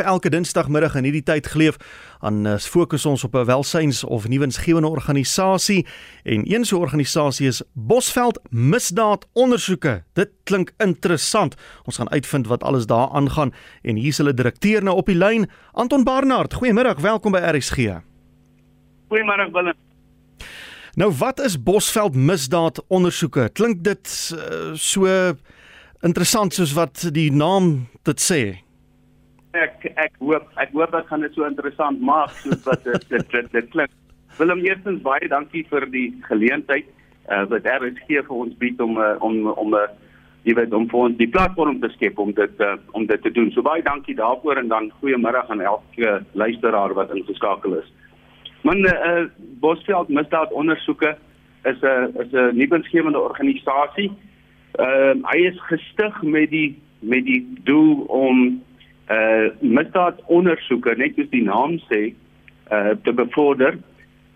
vir elke Dinsdagmiddag in hierdie tyd geleef aan uh, fokus ons op 'n welsyns of nuwensgewende organisasie en een so 'n organisasie is Bosveld Misdaad Ondersoeke. Dit klink interessant. Ons gaan uitvind wat alles daar aangaan en hier is hulle direkteur nou op die lyn, Anton Barnard. Goeiemiddag, welkom by RSG. Goeiemôre Willem. Nou wat is Bosveld Misdaad Ondersoeke? Klink dit uh, so interessant soos wat die naam dit sê. Ek ek hoop ek hoop dit gaan dit so interessant maak soos wat dit dit, dit, dit klink. Willem eerstens baie dankie vir die geleentheid uh, wat RSG vir ons bied om uh, om om uh, jy weet om vir ons die platform te skep om dit uh, om dit te doen. So baie dankie daarvoor en dan goeiemôre aan elke luisteraar wat ingeskakel is. Man uh, Bosveld Misdaad Ondersoeke is 'n uh, is 'n nuwensgewende organisasie Ehm uh, hy is gestig met die met die doel om eh uh, misdaad ondersoeke net soos die naam sê eh uh, te bevorder.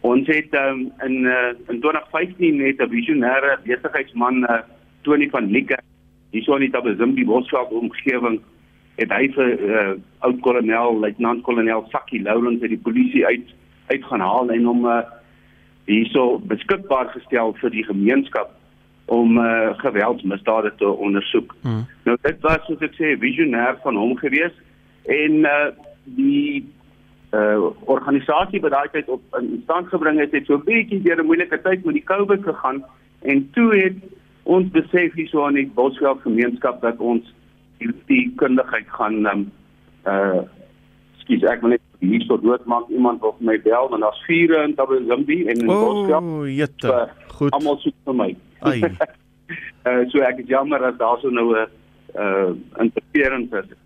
Ons het um, in uh, in 2015 net 'n visionêre besigheidsman uh, Tony van Lieke hierso in die Tabazimbi Bosveld omgewing het hy vir uh, oud kolonel luitenant kolonel Sakkie Lourens uit die polisie uit uit gaan haal en hom uh, hierso beskikbaar gestel vir die gemeenskap om uh, geweldsmisdade te ondersoek. Hmm. Nou dit was soos ek sê visionêr van hom gewees en uh, die uh, organisasie wat daai tyd op in stand gebring het het so 'n bietjie deur 'n moeilike tyd met die COVID gegaan en toe het ons besef hierso aan die Bosveld gemeenskap dat ons die kundigheid gaan um, uh skies ek wil net hier so dood maak iemand wat my bel en daar's vure in Tabazimbi en in oh, Bosveld. O, jette. Goed. Almal soek vir my. Ai. uh, so ek is jammer dat daar so nou 'n uh interference is.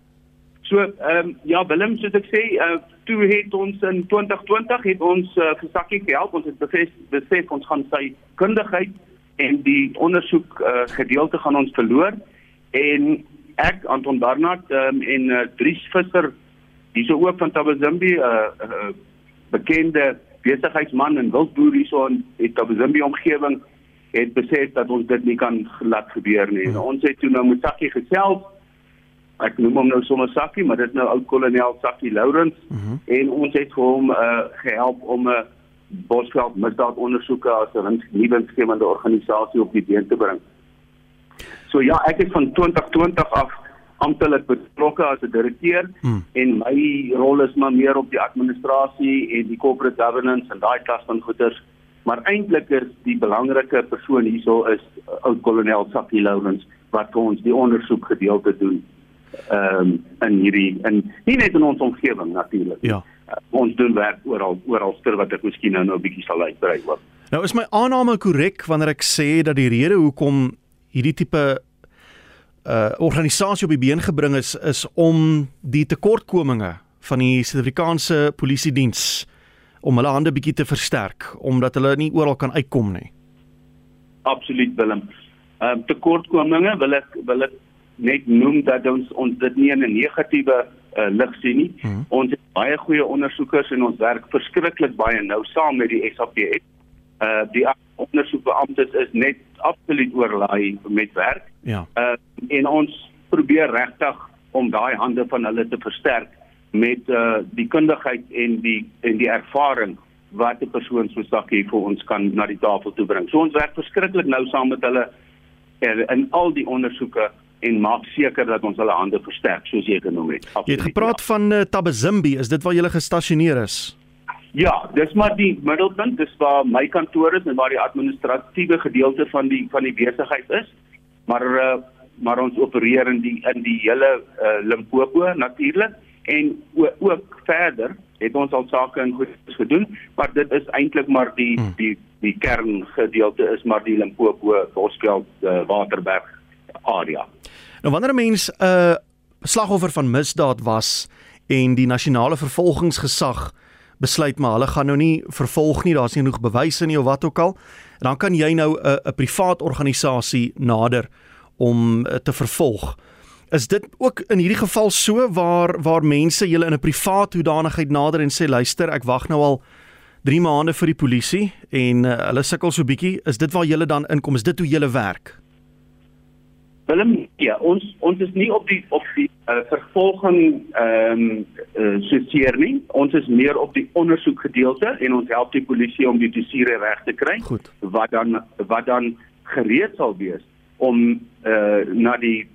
So ehm um, ja Willem soos ek sê, uh toe het ons in 2020 het ons uh, vir Sakkie gehelp. Ons het besef besef ons gaan sy kundigheid en die ondersoek uh, gedeelte gaan ons verloor en ek Anton Barnard um, en uh, Dries Visser dis ook van Tabazimbi 'n uh, uh, bekende besigheidsman en wildboer hierso in die Tabazimbi omgewing het besef dat ons dit nie kan laat gebeur nie. Hmm. Ons het toe nou met Sakkie gesels. Ek noem hom nou sommer Sakkie, maar dit nou ou kolonel Sakkie Lourens hmm. en ons het vir hom uh, gehelp om 'n uh, Bosveld misdaadondersoeke as 'n nuwe skemende organisasie op die been te bring. So ja, ek is van 2020 af amptelik betrokke as 'n direkteur hmm. en my rol is maar meer op die administrasie en die corporate governance en daai klas van goeders. Maar eintlik is die belangrike persoon hierso is uh, oud kolonel Sakkie Lourens wat vir ons die ondersoek gedeelte doen. Ehm um, in hierdie in nie net in ons omgewing natuurlik. Ja. Uh, ons doen werk oral oral ster wat ek miskien nou nou 'n bietjie sal uitbrei ook. Nou is my aanname korrek wanneer ek sê dat die rede hoekom hierdie tipe uh organisasie op die been gebring is is om die tekortkominge van die Suid-Afrikaanse polisie diens om hulle hande bietjie te versterk omdat hulle nie oral kan uitkom nie. Absoluut Willem. Ehm uh, tekortkominge wil ek wil ek net noem dat ons ons dit nie in 'n negatiewe uh, lig sien nie. Hmm. Ons het baie goeie ondersoekers en ons werk verskriklik baie nou saam met die SAPS. Uh die ondersoekbeamptes is net absoluut oorlaai met werk. Ja. Uh en ons probeer regtig om daai hande van hulle te versterk met uh die kundigheid en die en die ervaring wat 'n persoon so sakkie vir ons kan na die tafel toe bring. So ons werk verskriklik nou saam met hulle in al die ondersoeke en maak seker dat ons hulle hande versterk soos jy genoem het. Absoluut, jy het gepraat ja. van uh, Tabazimbi, is dit waar jy gestasioneer is? Ja, dis maar die middelpunt, dis waar my kantoor is en waar die administratiewe gedeelte van die van die besigheid is. Maar uh, maar ons opereer in die in die hele uh, Limpopo natuurlik en ook verder het ons al sake in goed gedoen, maar dit is eintlik maar die hmm. die die kerngedeelte is maar die Limpopo Bosveld uh, Waterberg area. Nou wanneer 'n mens 'n uh, slagoffer van misdaad was en die nasionale vervolgingsgesag besluit maar hulle gaan nou nie vervolg nie, daar's nie genoeg bewyse nie of wat ook al, dan kan jy nou 'n 'n privaat organisasie nader om uh, te vervolg. Is dit ook in hierdie geval so waar waar mense julle in 'n privaat hoedanigheid nader en sê luister, ek wag nou al 3 maande vir die polisie en uh, hulle sukkel so bietjie, is dit waar julle dan inkom? Is dit hoe julle werk? Willem, ja, ons ons is nie op die op die uh, vervolging ehm um, uh, seer nie. Ons is meer op die ondersoek gedeelte en ons help die polisie om die dossiere reg te kry. Goed. Wat dan wat dan gereed sal wees om uh, na die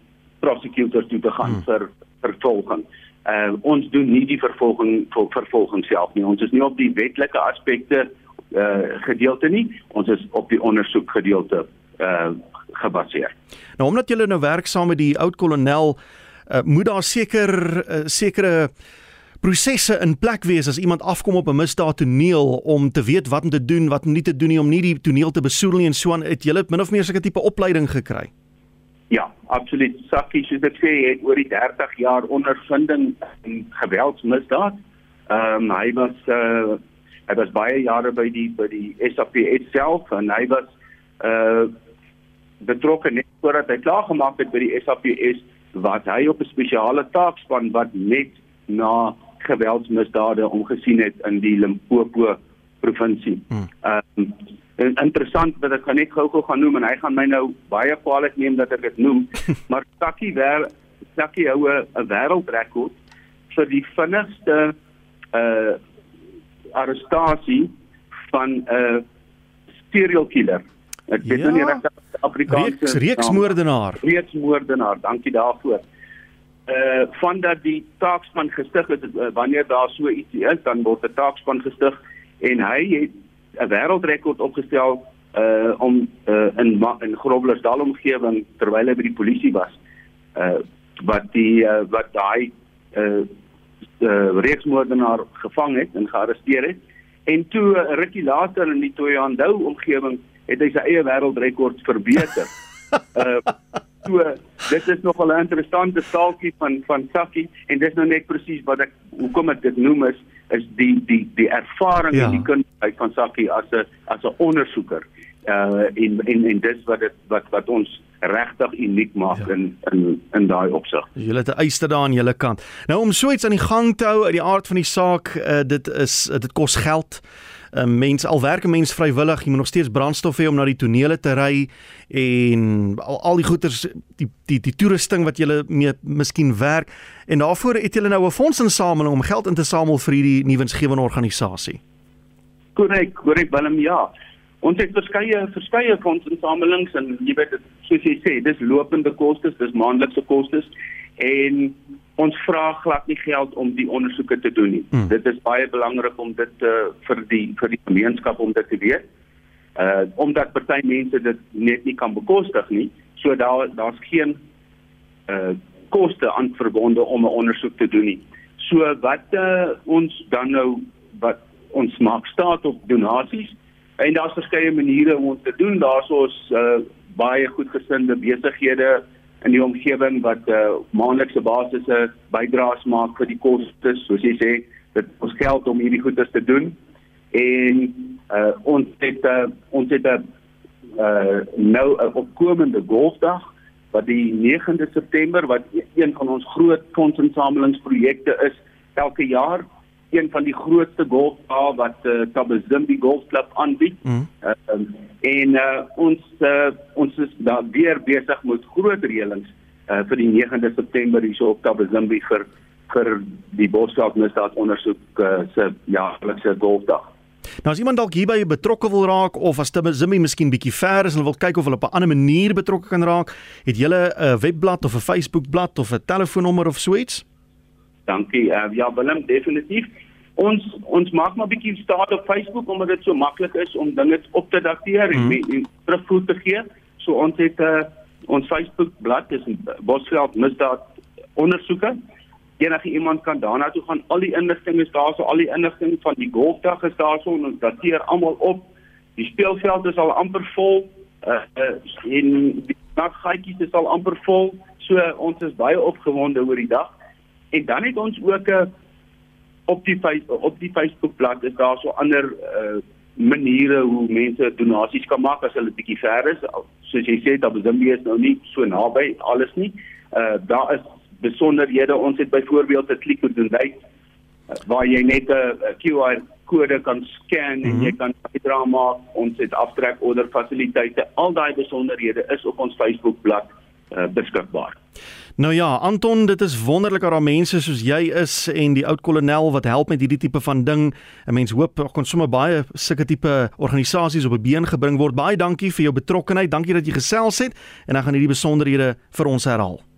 prosecutor toe te gaan hmm. vir vervolging. Uh, ons doen nie die vervolging vir vervolging self nie. Ons is nie op die wetlike aspekte uh, gedeelte nie. Ons is op die ondersoek gedeelte uh, gebaseer. Nou omdat julle nou werk saam met die oud kolonel, uh, moet daar seker uh, sekere prosesse in plek wees as iemand afkom op 'n misdaad toneel om te weet wat om te doen, wat nie te doen nie om nie die toneel te besoedel nie en so aan. Het julle min of meer 'n tipe opleiding gekry? Ja, absoluut. Sakkie, soos ek sê, het oor die 30 jaar ondervinding in geweldsmisdaad. Ehm um, hy was uh hy was baie jare by die by die SAPS self en hy was uh betrokke net voordat hy klaar gemaak het by die SAPS wat hy op 'n spesiale taakspan wat net na geweldsmisdade omgesien het in die Limpopo provinsie. Hmm. Ehm um, interessant wat ek kan net gou-gou gaan noem en hy gaan my nou baie kwaadlik neem dat ek dit noem, maar Sakkie wer Sakkie hou 'n wêreldrekord vir die vinnigste uh arrestasie van 'n uh, serial killer. Ek weet ja, nou nie regtig Afrikaanse reeksmoordenaar. Reeksmoordenaar, dankie daarvoor. Uh van dat die taakspan gestig is uh, wanneer daar so ietsie is, dan word 'n taakspan gestig en hy het 'n wêreldrekord opgestel uh om uh, in in Groblersdal omgewing terwyl hy by die polisie was. Uh wat die uh, wat daai uh, uh reeksmoordenaar gevang het en gearresteer het en toe uh, rukkie later in die Toyandou omgewing het hy sy eie wêreldrekord verbeter. uh so dit is nogal 'n interessante staaltjie van van Sakkie en dis nou net presies wat ek hoekom ek dit noem is is die die die ervaring ja. en die kundigheid van Sakkie as 'n as 'n ondersoeker. Uh en en en dis wat dit wat wat ons regtig uniek maak ja. in in in daai opsig. Julle het 'n eister daar aan julle kant. Nou om so iets aan die gang te hou uit die aard van die saak, uh, dit is uh, dit kos geld. 'n uh, Mens al werk 'n mens vrywillig, jy moet nog steeds brandstof hê om na die tonele te ry en al al die goeders die die die toerusting wat jy mee miskien werk en daarvoor het jy nou 'n fondsinsameling om geld in te samel vir hierdie nuwensgewende organisasie. Korrek, korrek Willem, ja. Ons het verskeie verskeie fondsinsamelings en jy weet soos jy sê, dis lopende kostes, dis maandelikse kostes en ons vra glad nie geld om die ondersoeke te doen nie. Hmm. Dit is baie belangrik om dit uh, vir die vir die gemeenskap om dit te weet. Uh omdat party mense dit net nie kan bekostig nie. So daar daar's geen uh koste aan verbonde om 'n ondersoek te doen nie. So wat uh, ons dan nou wat ons maak staat op donasies En daar's verskeie maniere om dit te doen. Daar's ons uh, baie goedgesinde besighede in die omgewing wat uh, maandelikse basisse bydraes maak vir die kostes, soos jy sê, dit ons geld om hierdie goedes te doen. En uh, ons het uh, ons het 'n uh, nou 'n opkomende golfdag wat die 9de September wat een van ons groot fondsinsamelingsprojekte is elke jaar een van die grootste golfbaan wat uh, Tabazimbi Golf Club aanbied. Mm. Uh, en uh, ons uh, ons is daar weer besig met groot reëlings uh, vir die 9de September hierso op Tabazimbi vir vir die Bosveld misdaad ondersoek uh, se jaarlikse golfdag. Nou as iemand dalk hierby betrokke wil raak of as Tabazimbi miskien bietjie ver is en wil kyk of hulle op 'n ander manier betrokke kan raak, het jy 'n webblad of 'n Facebookblad of 'n telefoonnommer of so iets? Dankie. Uh, ja, Willem, definitief. Ons ons maak maar 'n bietjie staat op Facebook omdat dit so maklik is om dinge op te dateer en, mm -hmm. en terugvoer te gee. So ons het 'n uh, eh, ons Facebook bladsy is Bosveld misdaad ondersoeke. Enige iemand kan daarna toe gaan. Al die inligting is daar, so al die inligting van die golfdag is daar so en ons dateer almal op. Die speelveld is al amper vol. Uh, uh en die naggaatjies is al amper vol. So ons is baie opgewonde oor die dag. En dan het ons ook 'n uh, op die op die Facebook bladsy is daar so ander uh, maniere hoe mense donasies kan maak as hulle bietjie ver is. Soos jy sê, Tabazimbi is nou nie so naby alles nie. Uh daar is besonderhede. Ons het byvoorbeeld 'n klik op doen dit waar jy net 'n QR kode kan scan en mm -hmm. jy kan bydra maak. Ons het aftrek order fasiliteite. Al daai besonderhede is op ons Facebook bladsy uh, beskikbaar. Nou ja, Anton, dit is wonderlik dat daar mense soos jy is en die oud kolonel wat help met hierdie tipe van ding. 'n Mens hoop daar kon sommer baie sulke tipe organisasies op 'n been gebring word. Baie dankie vir jou betrokkeheid. Dankie dat jy gesels het en dan gaan hierdie besonderhede vir ons herhaal.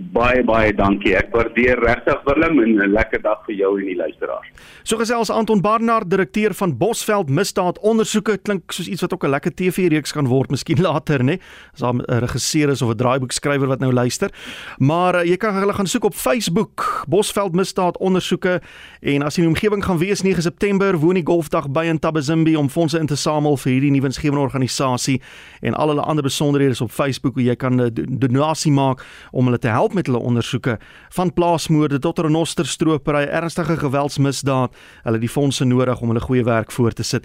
Baie baie dankie. Ek waardeer regtig Willem en 'n lekker dag vir jou en die luisteraars. So gesels Anton Barnard, direkteur van Bosveld Misdaad Ondersoeke, klink soos iets wat ook 'n lekker TV-reeks kan word, miskien later, nê? As 'n regisseur is of 'n draaiboekskrywer wat nou luister. Maar uh, jy kan hulle gaan soek op Facebook, Bosveld Misdaad Ondersoeke en as jy in die omgewing gaan wees 9 September, woon die golfdag by in Tabazimbi om fondse in te samel vir hierdie nuwe insgewende organisasie en al hulle ander besonderhede is op Facebook hoe jy kan 'n donasie maak om hulle te help help met hulle ondersoeke van plaasmoorde tot renosterstropery, ernstige geweldsmisdaad. Hulle het die fondse nodig om hulle goeie werk voort te sit.